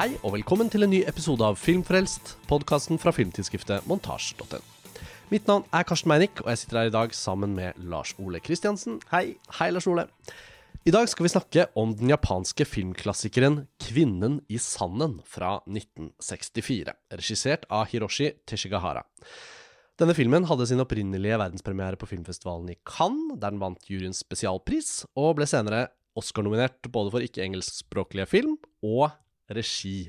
Hei og velkommen til en ny episode av Filmfrelst, podkasten fra filmtidsskriftet montasj.no. Mitt navn er Karsten Meinick, og jeg sitter her i dag sammen med Lars Ole Kristiansen. Hei. Hei, Lars Ole. I dag skal vi snakke om den japanske filmklassikeren 'Kvinnen i sanden' fra 1964, regissert av Hiroshi Teshigahara. Denne filmen hadde sin opprinnelige verdenspremiere på filmfestivalen i Cannes, der den vant juryens spesialpris, og ble senere Oscar-nominert både for ikke-engelskspråklige film og regi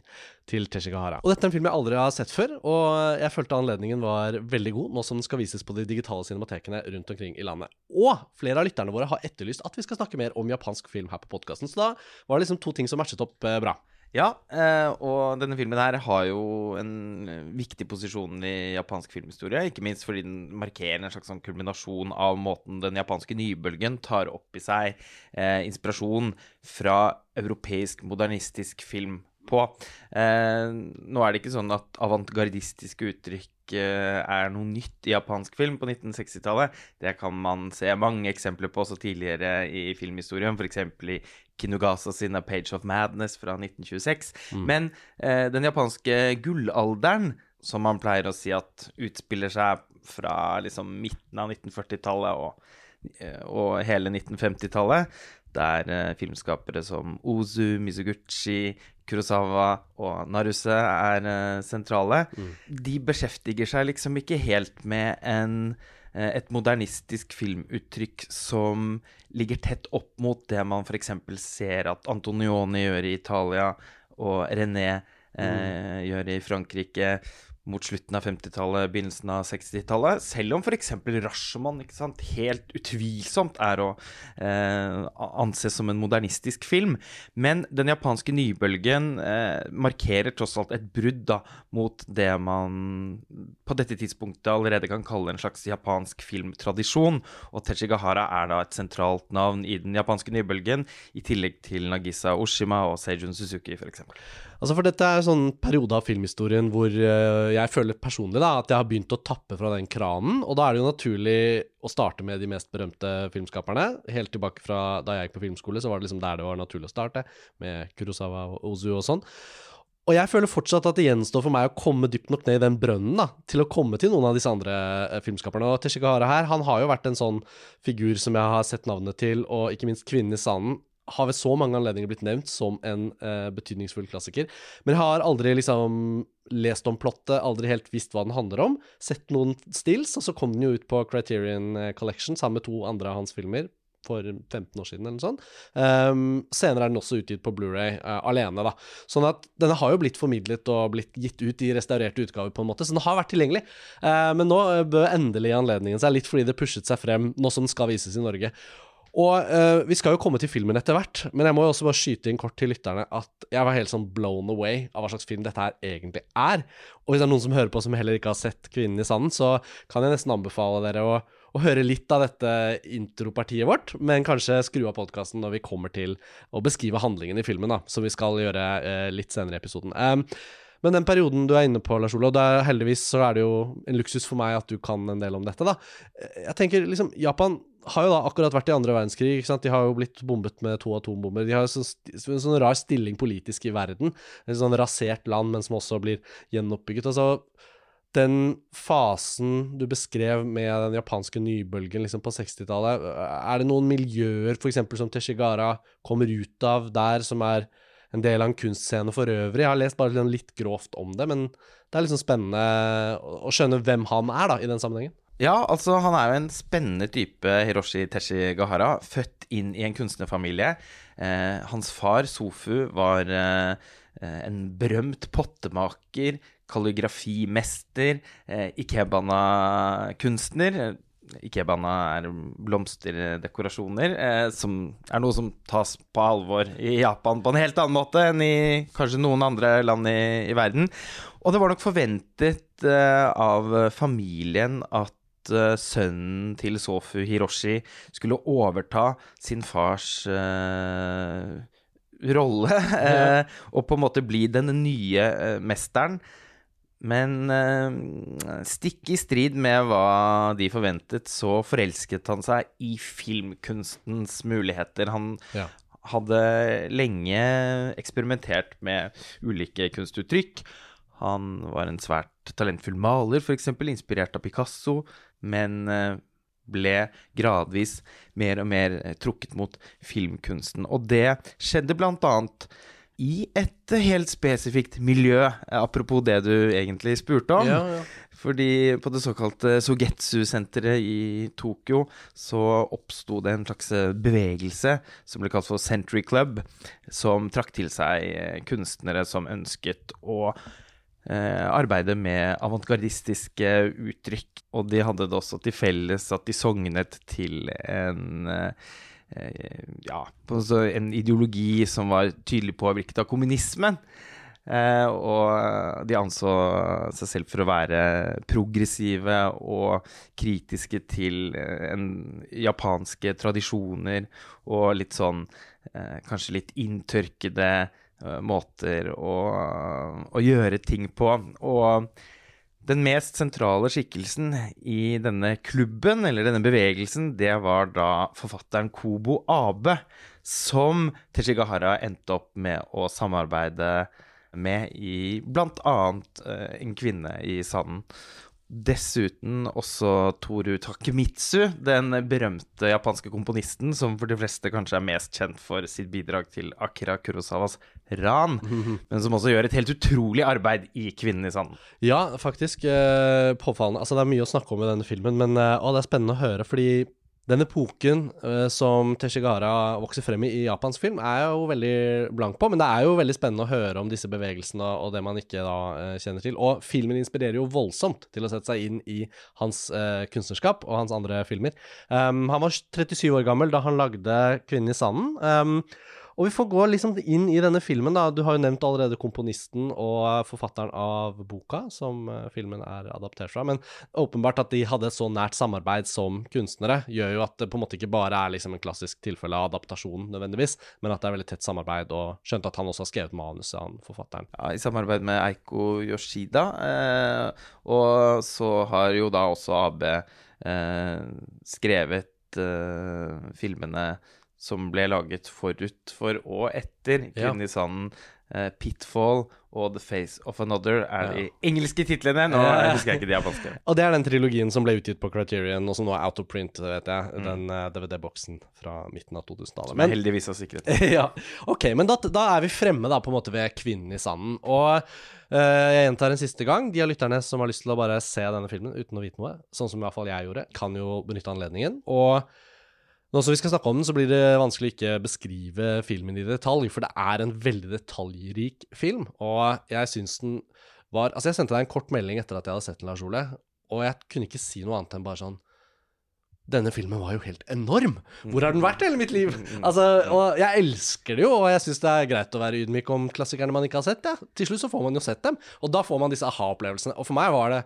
til Teshigahara. Og dette er en film jeg aldri har sett før, og jeg følte anledningen var veldig god nå som den skal vises på de digitale cinematekene rundt omkring i landet. Og flere av lytterne våre har etterlyst at vi skal snakke mer om japansk film her på podkasten, så da var det liksom to ting som matchet opp eh, bra. Ja, eh, og denne filmen her har jo en viktig posisjon i japansk filmhistorie. Ikke minst fordi den markerer en slags sånn kulminasjon av måten den japanske nybølgen tar opp i seg eh, inspirasjon fra europeisk modernistisk film på. Eh, nå er det ikke sånn at avantgardistiske uttrykk eh, er noe nytt i japansk film på 1960-tallet. Det kan man se mange eksempler på også tidligere i filmhistorien, f.eks. i Kinugasa sin A Page of Madness fra 1926. Mm. Men eh, den japanske gullalderen, som man pleier å si at utspiller seg fra liksom midten av 1940-tallet og, eh, og hele 1950-tallet, der eh, filmskapere som Ozu, Mizuguchi, Kurosawa og Naruse er eh, sentrale. Mm. De beskjeftiger seg liksom ikke helt med en, eh, et modernistisk filmuttrykk som ligger tett opp mot det man f.eks. ser at Antonioni gjør i Italia, og René eh, mm. gjør i Frankrike mot slutten av 50-tallet, begynnelsen av 60-tallet. Selv om f.eks. Rashomon ikke sant, helt utvilsomt er å eh, anses som en modernistisk film. Men den japanske nybølgen eh, markerer tross alt et brudd da, mot det man på dette tidspunktet allerede kan kalle en slags japansk filmtradisjon. Og Techigahara er da et sentralt navn i den japanske nybølgen, i tillegg til Nagisa Oshima og Seijun Suzuki f.eks. Altså for dette er sånn periode av filmhistorien hvor uh, jeg føler personlig da, at jeg har begynt å tappe fra den kranen. Og da er det jo naturlig å starte med de mest berømte filmskaperne. Helt tilbake fra da jeg gikk på filmskole, så var det liksom der det var naturlig å starte. Med Kurosawa og Ozu og sånn. Og jeg føler fortsatt at det gjenstår for meg å komme dypt nok ned i den brønnen da, til å komme til noen av disse andre eh, filmskaperne. Og Teshikahara her, han har jo vært en sånn figur som jeg har sett navnet til, og ikke minst 'Kvinnen i sanden' har ved så mange anledninger blitt nevnt som en uh, betydningsfull klassiker. Men jeg har aldri liksom lest om plottet, aldri helt visst hva den handler om. Sett noen stills, og så kom den jo ut på Criterion eh, Collection sammen med to andre av hans filmer for 15 år siden, eller noe sånt. Um, senere er den også utgitt på Blu-ray uh, alene, da. Sånn at denne har jo blitt formidlet og blitt gitt ut i restaurerte utgaver, på en måte, så den har vært tilgjengelig. Uh, men nå bød endelig anledningen seg, litt fordi det pushet seg frem, nå som den skal vises i Norge. Og uh, vi skal jo komme til filmen etter hvert, men jeg må jo også bare skyte inn kort til lytterne at jeg var helt sånn blown away av hva slags film dette her egentlig er. Og hvis det er noen som hører på som heller ikke har sett 'Kvinnen i sanden', så kan jeg nesten anbefale dere å, å høre litt av dette intropartiet vårt, men kanskje skru av podkasten når vi kommer til å beskrive handlingen i filmen, da, som vi skal gjøre uh, litt senere i episoden. Um, men den perioden du er inne på, Lars er, heldigvis så er det jo en luksus for meg at du kan en del om dette, da. Jeg tenker liksom Japan har jo da akkurat vært i andre verdenskrig. ikke sant? De har jo blitt bombet med to atombomber. De har jo sånn, sånn rar stilling politisk i verden. Et sånn rasert land, men som også blir gjenoppbygget. Altså, den fasen du beskrev med den japanske nybølgen liksom på 60-tallet, er det noen miljøer f.eks. som Teshigara kommer ut av der, som er en del av en kunstscene for øvrig? Jeg har lest bare litt grovt om det, men det er liksom spennende å skjønne hvem han er da, i den sammenhengen. Ja, altså han er jo en spennende type, Hiroshi Teshi Gahara. Født inn i en kunstnerfamilie. Eh, hans far, Sofu, var eh, en berømt pottemaker, kalligrafimester, eh, ikebana-kunstner. Ikebana er blomsterdekorasjoner, eh, som er noe som tas på alvor i Japan på en helt annen måte enn i kanskje noen andre land i, i verden. Og det var nok forventet eh, av familien at uh, sønnen til Sofu Hiroshi skulle overta sin fars uh, rolle uh, og på en måte bli den nye mesteren. Men stikk i strid med hva de forventet, så forelsket han seg i filmkunstens muligheter. Han, ja. hadde lenge eksperimentert med ulike kunstuttrykk. Han var en svært talentfull maler, f.eks., inspirert av Picasso, men eh, ble gradvis mer og mer eh, trukket mot filmkunsten. Og det skjedde annet i et helt spesifikt miljø, apropos det du egentlig spurte om. Ja, ja. Fordi på det såkalte Sogetsu-senteret i Tokyo så oppsto det en slags bevegelse som ble kalt for Century Club, som trakk til seg eh, kunstnere som ønsket å eh, arbeide med avantgardistiske uttrykk. Og de hadde det også til felles at de sognet til en eh, ja, en ideologi som var tydelig påvirket av kommunismen. Eh, og de anså seg selv for å være progressive og kritiske til japanske tradisjoner og litt sånn Kanskje litt inntørkede måter å, å gjøre ting på. Og den mest sentrale skikkelsen i denne klubben, eller denne bevegelsen, det var da forfatteren Kobo Abe, som Teshigahara endte opp med å samarbeide med i bl.a. Uh, en kvinne i sanden. Dessuten også Toru Takemitsu, den berømte japanske komponisten som for de fleste kanskje er mest kjent for sitt bidrag til Akira Kurosawas Ran, men som også gjør et helt utrolig arbeid i 'Kvinnen i sanden'. Ja, faktisk. Eh, påfallende. Altså, det er mye å snakke om i denne filmen, men eh, å, det er spennende å høre, fordi den epoken uh, som Teshigara vokser frem i i japansk film, er jeg jo veldig blank på. Men det er jo veldig spennende å høre om disse bevegelsene og det man ikke da uh, kjenner til. Og filmen inspirerer jo voldsomt til å sette seg inn i hans uh, kunstnerskap og hans andre filmer. Um, han var 37 år gammel da han lagde 'Kvinnen i sanden'. Um, og vi får gå liksom inn i denne filmen. da. Du har jo nevnt allerede komponisten og forfatteren av boka, som uh, filmen er adaptert fra. Men åpenbart at de hadde et så nært samarbeid som kunstnere, gjør jo at det på en måte ikke bare er liksom en klassisk tilfelle av adaptasjon, nødvendigvis, men at det er veldig tett samarbeid. Og skjønte at han også har skrevet manuset, han forfatteren. Ja, i samarbeid med Eiko Yoshida. Eh, og så har jo da også AB eh, skrevet eh, filmene som ble laget forut for og etter Kvinnen i sanden. Uh, Pitfall og The Face of Another er ja. de engelske titlene. Nå husker jeg ikke de japanske. og det er den trilogien som ble utgitt på Criterion, og som nå er out of print, vet jeg. Mm. Den uh, eh, DVD-boksen fra midten av 2000-tallet. Men heldigvis har sikret ja. Ok, men da, da, er vi fremme da på en måte ved Kvinnen i sanden. Og uh, jeg gjentar en siste gang. De av lytterne som har lyst til å bare se denne filmen uten å vite noe, sånn som i hvert fall jeg gjorde, kan jo benytte anledningen. Og nå som vi skal snakke om den, så blir det vanskelig ikke beskrive filmen i detalj, for det er en veldig detaljrik film, og jeg syns den var Altså, jeg sendte deg en kort melding etter at jeg hadde sett den, Lars Ole, og jeg kunne ikke si noe annet enn bare sånn denne filmen var jo helt enorm! Hvor har den vært hele mitt liv? Altså, og Jeg elsker det jo, og jeg syns det er greit å være ydmyk om klassikerne man ikke har sett. Ja. Til slutt så får man jo sett dem, og da får man disse aha-opplevelsene. Og for meg var det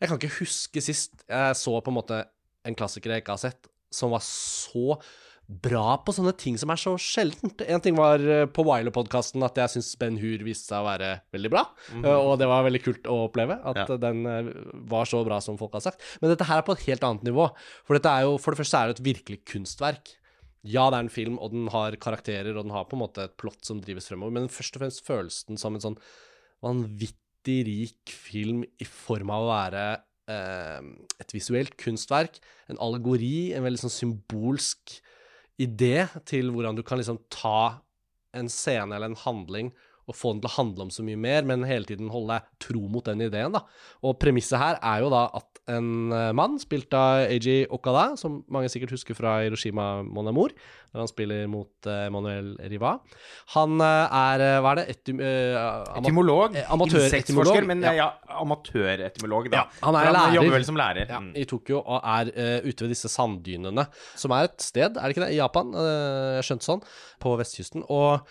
Jeg kan ikke huske sist jeg så på en måte en klassiker jeg ikke har sett, som var så bra på sånne ting som er så sjeldent. En ting var eh, på Wiler-podkasten at jeg syns Ben Hur viste seg å være veldig bra. Mm -hmm. Og det var veldig kult å oppleve at ja. den eh, var så bra som folk har sagt. Men dette her er på et helt annet nivå. For dette er jo, for det første er det et virkelig kunstverk. Ja, det er en film, og den har karakterer, og den har på en måte et plott som drives fremover, men først og fremst føles den som en sånn vanvittig rik film i form av å være et visuelt kunstverk, en allegori, en veldig sånn symbolsk idé til hvordan du kan liksom ta en scene eller en handling og få den til å handle om så mye mer, men hele tiden holde deg tro mot den ideen. da. Og premisset her er jo da at en eh, mann, spilt av Eiji Okada, som mange sikkert husker fra Hiroshima Mon Amour, der han spiller mot uh, Emanuel Riva Han uh, er Hva er det? Etym, uh, Etymolog. Insektforsker, men ja, ja amatøretymolog, da. Ja, han er han lærer. jobber vel som lærer. Ja, I Tokyo, og er ute ved disse sanddynene, som er et sted, er det ikke det, i Japan, jeg skjønte sånn, på vestkysten. og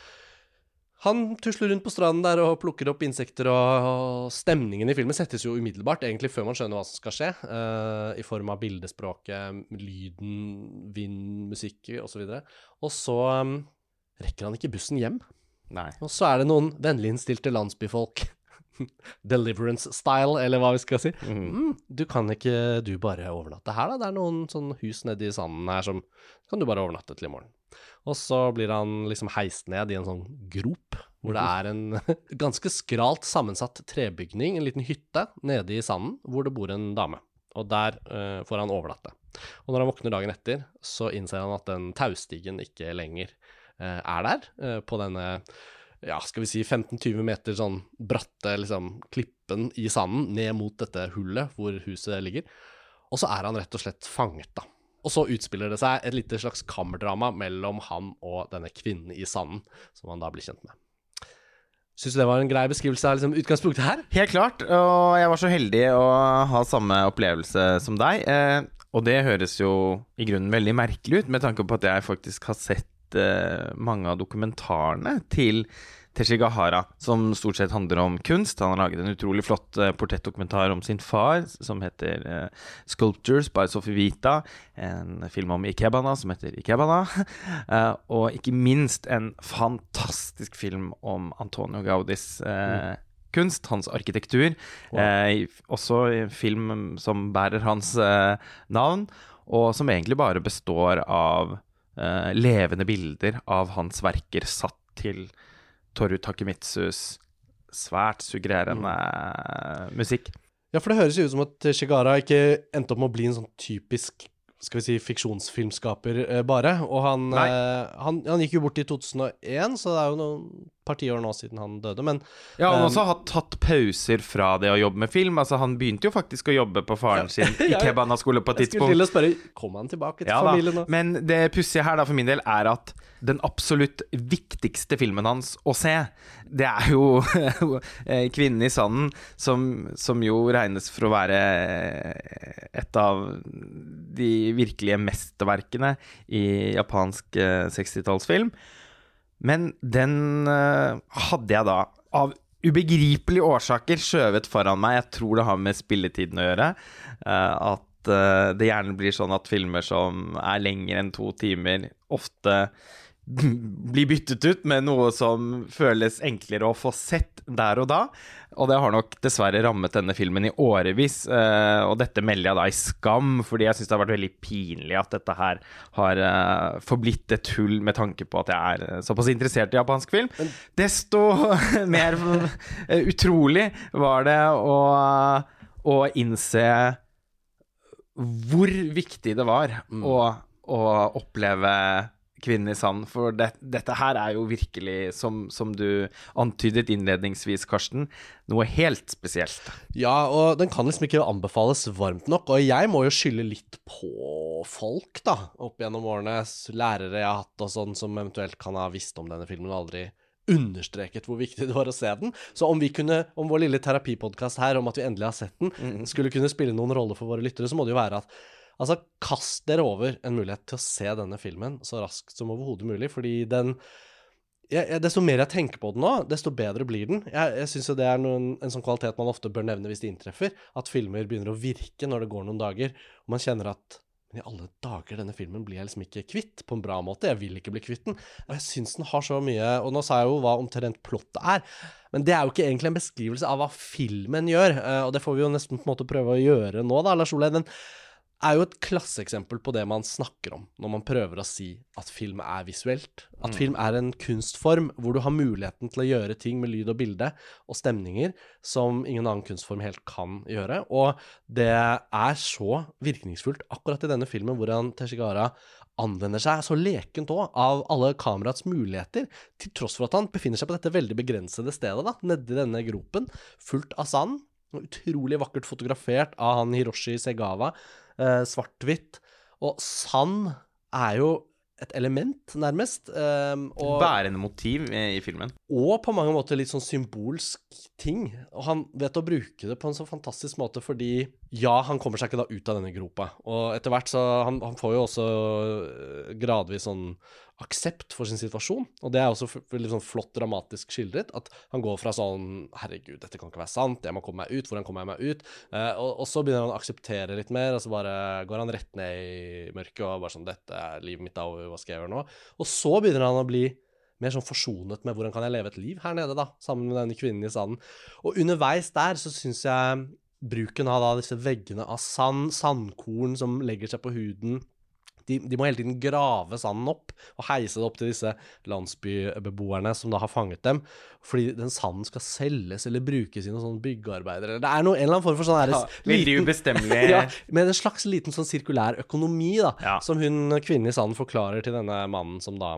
han tusler rundt på stranden der og plukker opp insekter, og, stemningen i filmen settes jo umiddelbart, egentlig før man skjønner hva som skal skje, uh, i form av bildespråket, lyden, vind, musikk osv. Og, så um, rekker han ikke bussen hjem. Nei. Og så er det noen vennliginnstilte landsbyfolk Deliverance-style, eller hva vi skal si. Mm, du kan ikke du bare overnatte her, da? Det er noen sånn hus nedi sanden her som Kan du bare overnatte til i morgen? Og så blir han liksom heist ned i en sånn grop, hvor det er en ganske skralt sammensatt trebygning, en liten hytte nede i sanden, hvor det bor en dame. Og der uh, får han overnatte. Og når han våkner dagen etter, så innser han at den taustigen ikke lenger uh, er der, uh, på denne ja, skal vi si 15-20 meter sånn bratte liksom, klippen i sanden ned mot dette hullet hvor huset ligger. Og så er han rett og slett fanget, da. Og så utspiller det seg et lite slags kammerdrama mellom han og denne kvinnen i sanden, som han da blir kjent med. Syns du det var en grei beskrivelse av liksom, utgangspunktet her? Helt klart, og jeg var så heldig å ha samme opplevelse som deg. Eh, og det høres jo i grunnen veldig merkelig ut, med tanke på at jeg faktisk har sett eh, mange av dokumentarene til Teshigahara, som stort sett handler om kunst. Han har laget en utrolig flott uh, portrettdokumentar om sin far, som heter uh, 'Sculptures by Sophie Vita'. En film om Ikebana som heter Ikebana. uh, og ikke minst en fantastisk film om Antonio Gaudis mm. kunst, hans arkitektur. Wow. også en film som bærer hans navn, og som egentlig bare består av levende bilder av hans verker satt til Toru Takemitsus svært suggererende mm. musikk. Ja, for det høres jo ut som at Shigara ikke endte opp med å bli en sånn typisk skal vi si, fiksjonsfilmskaper eh, bare. Og han, eh, han, han, gikk jo bort i 2001, så det er jo noen par tiår nå siden han døde, men Ja, han um, også har tatt pauser fra det å jobbe med film. Altså, han begynte jo faktisk å jobbe på faren ja. sin i Kebana-skole på et tidspunkt. Jeg skulle til å spørre, kom han tilbake til ja, familien nå? Men det pussige her, da, for min del, er at den absolutt viktigste filmen hans å se, det er jo eh, 'Kvinnen i sanden', som, som, jo regnes for å være et av de virkelige mesterverkene i japansk 60-tallsfilm. Eh, Men den uh, hadde jeg da, av ubegripelige årsaker, skjøvet foran meg. Jeg tror det har med spilletiden å gjøre. Uh, at uh, det gjerne blir sånn at filmer som er lengre enn to timer, ofte bli byttet ut med noe som føles enklere å få sett der og da. Og det har nok dessverre rammet denne filmen i årevis. Eh, og dette melder jeg da i skam, fordi jeg syns det har vært veldig pinlig at dette her har uh, forblitt et hull med tanke på at jeg er uh, såpass interessert i japansk film. Desto mer utrolig var det å, å innse hvor viktig det var mm. å, å oppleve kvinnen i sand. For det, dette her er jo virkelig, som, som, du antydet innledningsvis, Karsten, noe helt spesielt. Ja, og den kan liksom ikke anbefales varmt nok. Og jeg må jo skylde litt på folk, da, opp gjennom årene. Lærere jeg har hatt og sånn, som eventuelt kan ha visst om denne filmen og aldri understreket hvor viktig det var å se den. Så om vi kunne, om vår lille terapipodkast her om at vi endelig har sett den, mm. skulle kunne spille noen rolle for våre lyttere, så må det jo være at Altså, kast dere over en mulighet til å se denne filmen så raskt som overhodet mulig, fordi den jeg, jeg, Desto mer jeg tenker på den nå, desto bedre blir den. Jeg, jeg syns jo det er noen, en sånn kvalitet man ofte bør nevne hvis det inntreffer, at filmer begynner å virke når det går noen dager, og man kjenner at men i alle dager, denne filmen blir jeg liksom ikke kvitt på en bra måte. Jeg vil ikke bli kvitt den. Og jeg syns den har så mye Og nå sa jeg jo hva omtrent plottet er, men det er jo ikke egentlig en beskrivelse av hva filmen gjør, eh, og det får vi jo nesten på en måte prøve å gjøre nå, da, Lars Ole. Er jo et klasseeksempel på det man snakker om når man prøver å si at film er visuelt. At mm. film er en kunstform hvor du har muligheten til å gjøre ting med lyd og bilde og stemninger som ingen annen kunstform helt kan gjøre. Og det er så virkningsfullt akkurat i denne filmen hvordan Teshigara anvender seg så lekent òg av alle kameraets muligheter, til tross for at han befinner seg på dette veldig begrensede stedet, da, nedi denne gropen, fullt av sand. Utrolig vakkert fotografert av han Hiroshi Segawa, eh, svart-hvitt. Og sand er jo et element, nærmest. Um, og, Bærende motiv i, i, filmen. Og på mange måter litt sånn symbolsk ting. Og han vet å bruke det på en så fantastisk måte fordi ja, han kommer seg ikke da ut av denne gropa. Og etter hvert så Han, han får jo også eh, gradvis sånn aksept for sin situasjon. Og det er også veldig sånn flott dramatisk skildret. At han går fra sånn Herregud, dette kan ikke være sant. Jeg må komme meg ut. Hvordan kommer jeg meg ut? Eh, og, og, så begynner han å akseptere litt mer, og så bare går han rett ned i mørket og bare sånn Dette er livet mitt, da, hva skal jeg gjøre nå? Og så begynner han å bli mer sånn forsonet med hvordan kan jeg leve et liv her nede, da, sammen med denne kvinnen i sanden. Og underveis der så syns jeg bruken av da disse veggene av sand, sandkorn som legger seg på huden de, de, må hele tiden grave sanden opp og heise det opp til disse landsbybeboerne som da har fanget dem. Fordi den sanden skal selges eller brukes i noen sånn byggearbeider. Det er noe, en eller annen form for sånn her, ja, Veldig ubestemmelig. ja, med en slags liten sånn sirkulær økonomi, da. Ja. Som hun kvinnen i sanden forklarer til denne mannen som da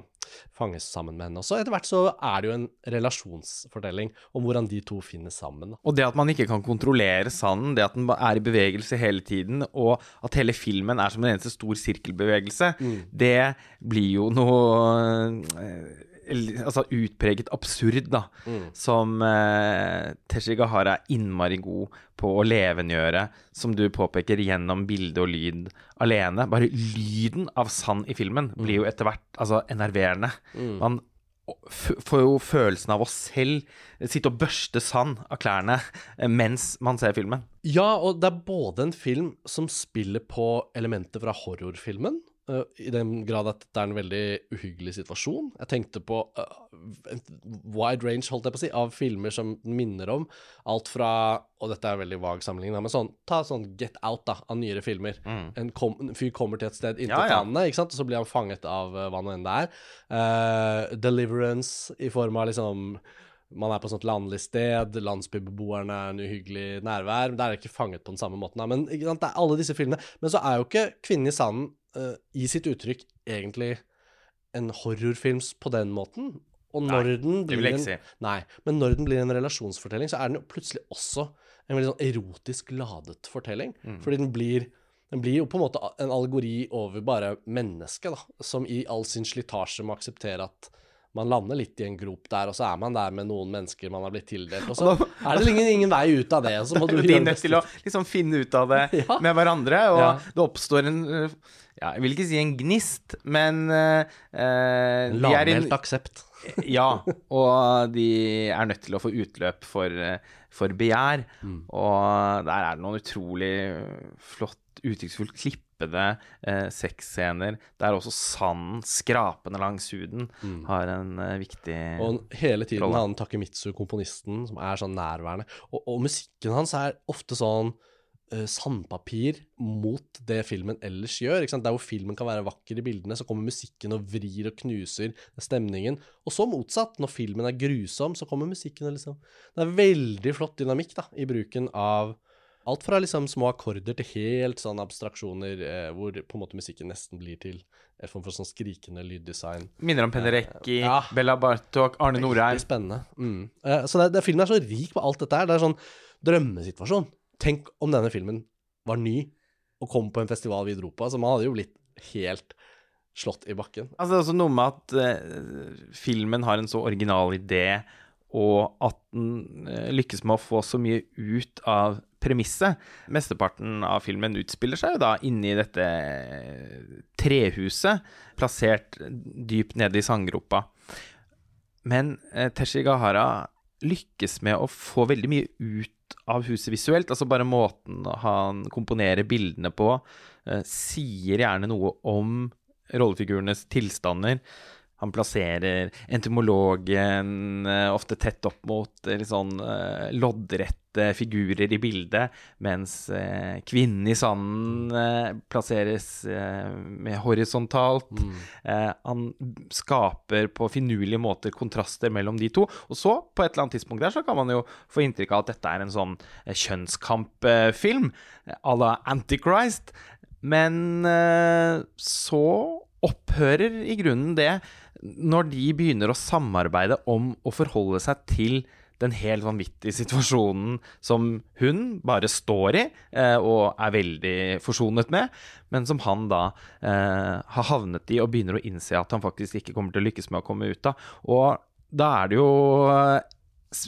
fanges sammen med henne. Og så etter hvert så er det jo en relasjonsfortelling om hvordan de to finner sammen. Og det at man ikke kan kontrollere sanden, det at den er i bevegelse hele tiden, og at hele filmen er som en eneste stor sirkelbevegelse, mm. det blir jo noe eh, altså utpreget absurd, da. Mm. Som eh, Teshi Gahara er innmari god på å levendegjøre, som du påpeker, gjennom bilde og lyd alene. Bare lyden av sand i filmen mm. blir jo etter hvert altså, enerverende. Mm. Man får jo følelsen av å selv sitte og børste sand av klærne eh, mens man ser filmen. Ja, og det er både en film som spiller på elementer fra horrorfilmen, I den grad at det er en veldig uhyggelig situasjon. Jeg tenkte på uh, en wide range, holdt jeg på å si, av filmer som minner om alt fra Og dette er en veldig vag sammenligning, men sånn, ta sånn Get Out, da, av nyere filmer. Mm. En, kom, en, fyr kommer til et sted inntil ja, ja. vannet, ikke sant, og så blir han fanget av uh, hva nå enn det er. Deliverance i form av liksom man er på et sånt landlig sted, landsbybeboerne er en uhyggelig nærvær. Der er det ikke fanget på den samme måten. Men det alle disse filmene. Men så er jo ikke 'Kvinnen i sanden' uh, i sitt uttrykk egentlig en horrorfilm på den måten. Og når nei, den blir en, si. Nei, men når den blir en relasjonsfortelling, så er den jo plutselig også en veldig sånn erotisk ladet fortelling. Mm. Fordi den blir, den blir jo på en måte en allegori over bare mennesket, da. Som i all sin slitasje må akseptere at man lander litt i en grop der, og så er man der med noen mennesker man har blitt tildelt. Og så er det ingen, ingen vei ut av det. Så må du De nødt til å liksom finne ut av det ja. med hverandre, og ja. det oppstår en ja, Jeg vil ikke si en gnist, men uh, Lavmælt aksept. ja, og de er nødt til å få utløp for, for begjær. Mm. Og der er det noen utrolig flott, uttrykksfullt klippede uh, sexscener der også sanden skrapende langs huden mm. har en uh, viktig Og hele tiden rolle. han Takemitsu, komponisten, som er sånn nærværende. Og, og musikken hans er ofte sånn sandpapir mot det filmen ellers gjør. Der hvor filmen kan være vakker i bildene, så kommer musikken og vrir og knuser stemningen. Og så motsatt. Når filmen er grusom, så kommer musikken og liksom Det er veldig flott dynamikk da, i bruken av Alt fra liksom små akkorder til helt sånn abstraksjoner eh, hvor på en måte musikken nesten blir til en form for sånn skrikende lyddesign. Minner om Penderecki, eh, ja. Bella Bartok, Arne Norheim. Spennende. Mm. Eh, så det, det, filmen er så rik på alt dette her. Det er sånn drømmesituasjon. Tenk om denne filmen var ny og kom på en festival vi dro på. Altså, man hadde jo blitt helt slått i bakken. Altså, det er også noe med at uh, filmen har en så original idé, og at den uh, lykkes med å få så mye ut av premisset. Mesteparten av filmen utspiller seg jo da inni dette trehuset, plassert dypt nede i sandgropa. Men eh, Teshi Gahara lykkes med å få veldig mye ut av huset visuelt. Altså bare måten han komponerer bildene på, eh, sier gjerne noe om rollefigurenes tilstander. Han plasserer entomologen eh, ofte tett opp mot eh, litt sånn eh, loddrette figurer i bildet, mens kvinnen i sanden plasseres med horisontalt. Mm. han skaper på finurlige måter kontraster mellom de to. Og så, på et eller annet tidspunkt der, så kan man jo få inntrykk av at dette er en sånn kjønnskampfilm à la Antichrist. Men så opphører i grunnen det når de begynner å samarbeide om å forholde seg til den helt vanvittige situasjonen som hun bare står i eh, og er veldig forsonet med, men som han da eh, har havnet i og begynner å innse at han faktisk ikke kommer til å lykkes med å komme ut av. Og da er det jo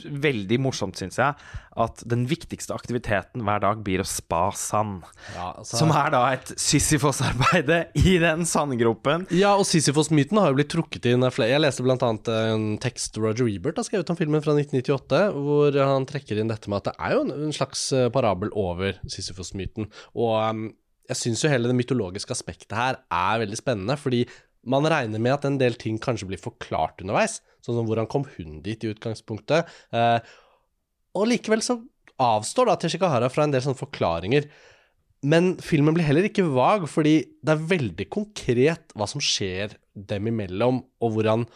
veldig morsomt, syns jeg, at den viktigste aktiviteten hver dag blir å spa sand. Ja, altså... Som er da et Sisyfos-arbeide i den sandgropen. Ja, og Sisyfos-myten har jo blitt trukket inn av flere. Jeg leste bl.a. en tekst Roger Ebert har skrevet om filmen fra 1998, hvor han trekker inn dette med at det er jo en slags eh, parabel over Sisyfos-myten. Og um, jeg syns jo hele det mytologiske aspektet her er veldig spennende, fordi man regner med at en del ting kanskje blir forklart underveis, sånn som hvordan kom hun dit i utgangspunktet. Eh, og likevel så avstår da Teshikahara fra en del sånne forklaringer. Men filmen blir heller ikke vag, fordi det er veldig konkret hva som skjer dem imellom, og hvordan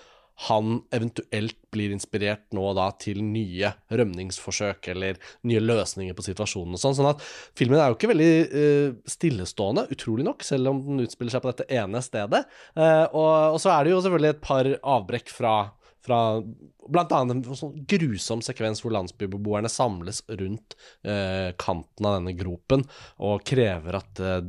han eventuelt blir inspirert nå da til nye rømningsforsøk eller nye løsninger på situasjonen og sånn. Sånn at filmen er jo ikke veldig uh, stillestående, utrolig nok, selv om den utspiller seg på dette ene stedet. Uh, og, og, så er det jo selvfølgelig et par avbrekk fra fra blant annet en sånn grusom sekvens hvor landsbybeboerne samles rundt eh, kanten av denne gropen og krever at eh,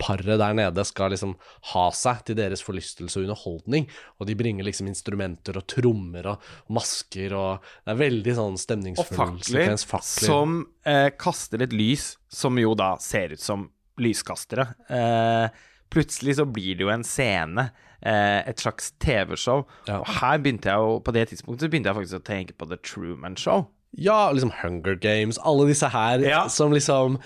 paret der nede skal liksom ha seg til deres forlystelse og underholdning. Og de bringer liksom instrumenter og trommer og, og masker og Det er veldig sånn stemningsfull og fakler, sekvens. Som eh, kaster et lys som jo da ser ut som lyskastere. Eh, plutselig så blir det jo en scene et slags TV-show. Ja. Og her begynte jeg jo, på det tidspunktet begynte jeg faktisk å tenke på The Truman Show. Ja, liksom Hunger Games, alle disse her ja. som liksom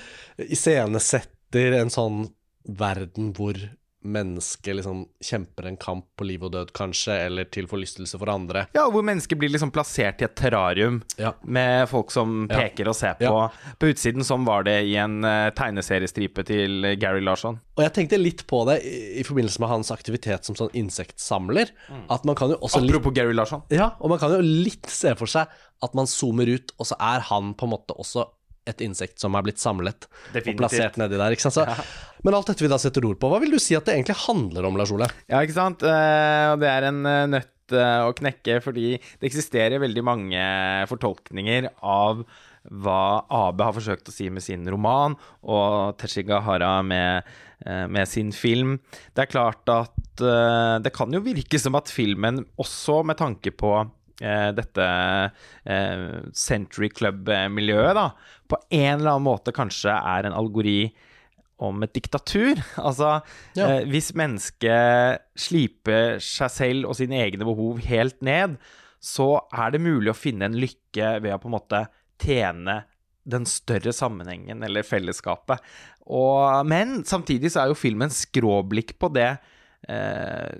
iscenesetter en sånn verden hvor mennesket liksom kjemper en kamp på liv og død, kanskje, eller til forlystelse for andre. Ja, hvor mennesket blir liksom plassert i et terrarium ja. med folk som peker ja. og ser på. Ja. På utsiden sånn var det i en uh, tegneseriestripe til Gary Larsson. Og jeg tenkte litt på det i, i forbindelse med hans aktivitet som sånn insektsamler. Mm. At man kan jo også Apropos litt, Gary Larsson. Ja, og man kan jo litt se for seg at man zoomer ut, og så er han på en måte også et insekt som er blitt samlet Definitivt. og plassert nedi der. ikke sant? Så, ja. Men alt dette vi da setter ord på, hva vil du si at det egentlig handler om, Lars Ole? Ja, ikke sant. Uh, det er en uh, nøtt uh, å knekke, fordi det eksisterer veldig mange fortolkninger av hva Abe har forsøkt å si med sin roman, og Teshiga Hara med, med sin film. Det er klart at det kan jo virke som at filmen, også med tanke på eh, dette eh, Century Club-miljøet, da, på en eller annen måte kanskje er en algori om et diktatur. Altså, ja. eh, hvis mennesket sliper seg selv og sine egne behov helt ned, så er det mulig å finne en lykke ved å på en måte tjene den større sammenhengen eller fellesskapet. Og, men samtidig så er jo filmen skråblikk på det eh,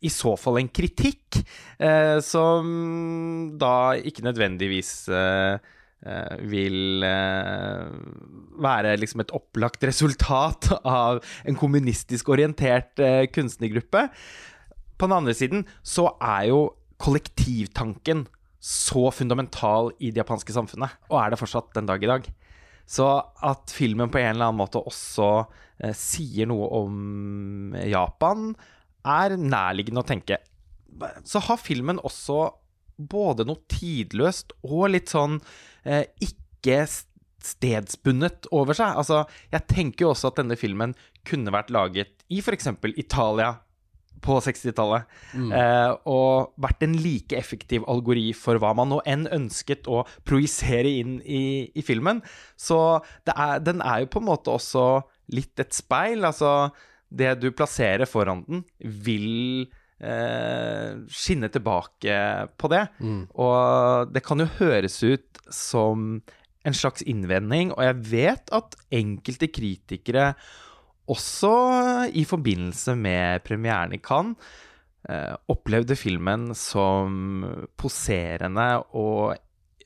i så fall en kritikk, eh, som da ikke nødvendigvis eh, eh, vil eh, være liksom et opplagt resultat av en kommunistisk orientert eh, kunstnergruppe. På den andre siden så er jo kollektivtanken så fundamental i det japanske samfunnet, og er det fortsatt den dag i dag. Så at filmen på en eller annen måte også eh, sier noe om Japan, er nærliggende å tenke. Så har filmen også både noe tidløst og litt sånn eh, ikke stedsbundet over seg. Altså, jeg tenker jo også at denne filmen kunne vært laget i f.eks. Italia på 60-tallet. Mm. Eh, og vært en like effektiv algori for hva man nå enn ønsket å projisere inn i, i filmen. Så er, den er jo på en måte også litt et speil. Altså, det du plasserer foran den, vil eh, skinne tilbake på det. Mm. Og det kan jo høres ut som en slags innvending, og jeg vet at enkelte kritikere også i forbindelse med premieren i Cannes eh, opplevde filmen som poserende og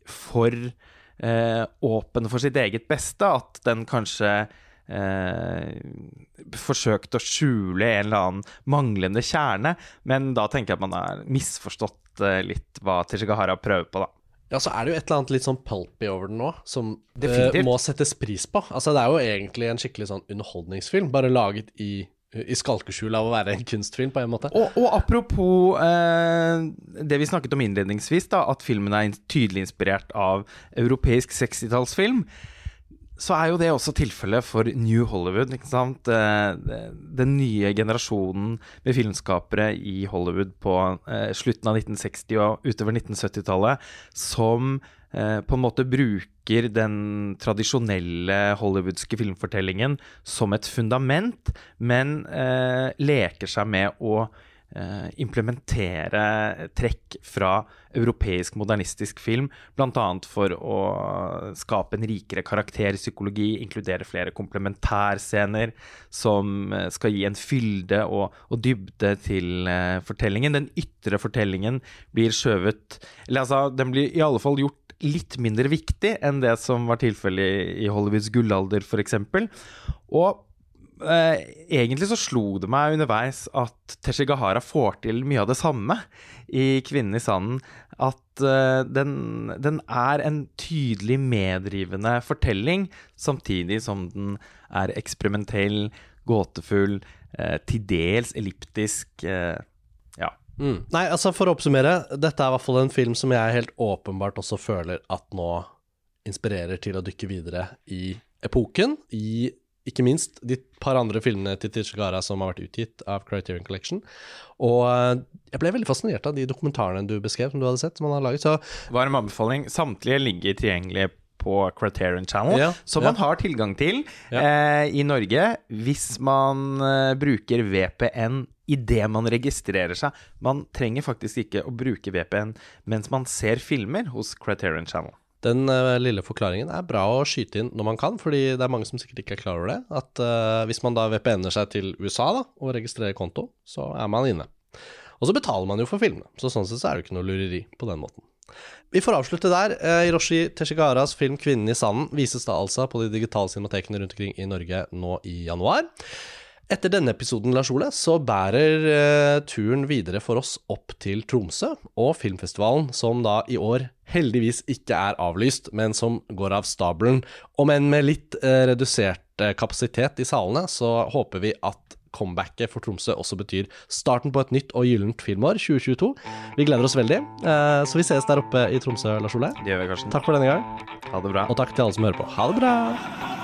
for eh, åpen for sitt eget beste. At den kanskje eh, forsøkt å skjule en eller annen manglende kjerne. Men da tenker jeg at man har misforstått eh, litt hva Tishigahara prøver på, da. Ja, så er det jo et eller annet litt sånn pulpy over den nå, som eh, må settes pris på. Altså, det er jo egentlig en skikkelig sånn underholdningsfilm, bare laget i i skalkeskjul av å være en kunstfilm, på en måte. Og, og apropos eh, det vi snakket om innledningsvis, da, at filmen er tydelig inspirert av europeisk 60-tallsfilm så er jo det også tilfellet for New Hollywood. ikke sant? Eh, den nye generasjonen med filmskapere i Hollywood på eh, slutten av 1960- og utover 1970-tallet som eh, på en måte bruker den tradisjonelle hollywoodske filmfortellingen som et fundament, men leker seg med å implementere trekk fra europeisk modernistisk film, bl.a. for å skape en rikere karakterpsykologi, inkludere flere komplementærscener som eh, skal gi en fylde og, og dybde til eh, fortellingen. Den ytre fortellingen blir skjøvet Eller altså, den blir i alle fall gjort litt mindre viktig enn det som var tilfellet i Hollywoods gullalder, f.eks. Og eh, egentlig så slo det meg underveis at Teshigahara får til mye av det samme i 'Kvinnen i sanden'. At eh, den, den, er en tydelig medrivende fortelling, samtidig som den er eksperimentell, gåtefull, eh, til dels elliptisk. Eh, ja. Mm. Nei, altså for å oppsummere, dette er i hvert fall en film som jeg helt åpenbart også føler at nå inspirerer til å dykke videre i epoken. I ikke minst de par andre filmene til Tishigara som har vært utgitt av Criterion Collection. Og eh, jeg ble veldig fascinert av de dokumentarene du beskrev, som du hadde sett, som han har laget. Så Varm anbefaling. Samtlige ligger tilgjengelig på Criterion Channel, Ja, som ja. man har tilgang til Ja. eh, i Norge hvis man eh, bruker VPN idet man registrerer seg. Man trenger faktisk ikke å bruke VPN mens man ser filmer hos Criterion Channel. Den eh, lille forklaringen er bra å skyte inn når man kan, fordi det er mange som sikkert ikke er klar over det. At uh, hvis man da VPN-er seg til USA da, og registrerer konto, så er man inne. Og så betaler man jo for filmene, så sånn sett så er det jo ikke noe lureri på den måten. Vi får avslutte der. Eh, Hiroshi Teshigaras film 'Kvinnen i sanden' vises da altså på de digitale cinematekene rundt omkring i Norge nå i januar. Etter denne episoden, Lars Ole, så bærer eh, turen videre for oss opp til Tromsø og filmfestivalen, som da i år heldigvis ikke er avlyst, men som går av stabelen. Om enn med litt eh, redusert eh, kapasitet i salene, så håper vi at comebacket for Tromsø også betyr starten på et nytt og gyllent filmår, 2022. Vi gleder oss veldig. Så vi ses der oppe i Tromsø, Lars Ole. Det gjør vi, Karsten. Takk for denne gang, Ha det bra. og takk til alle som hører på. Ha det bra!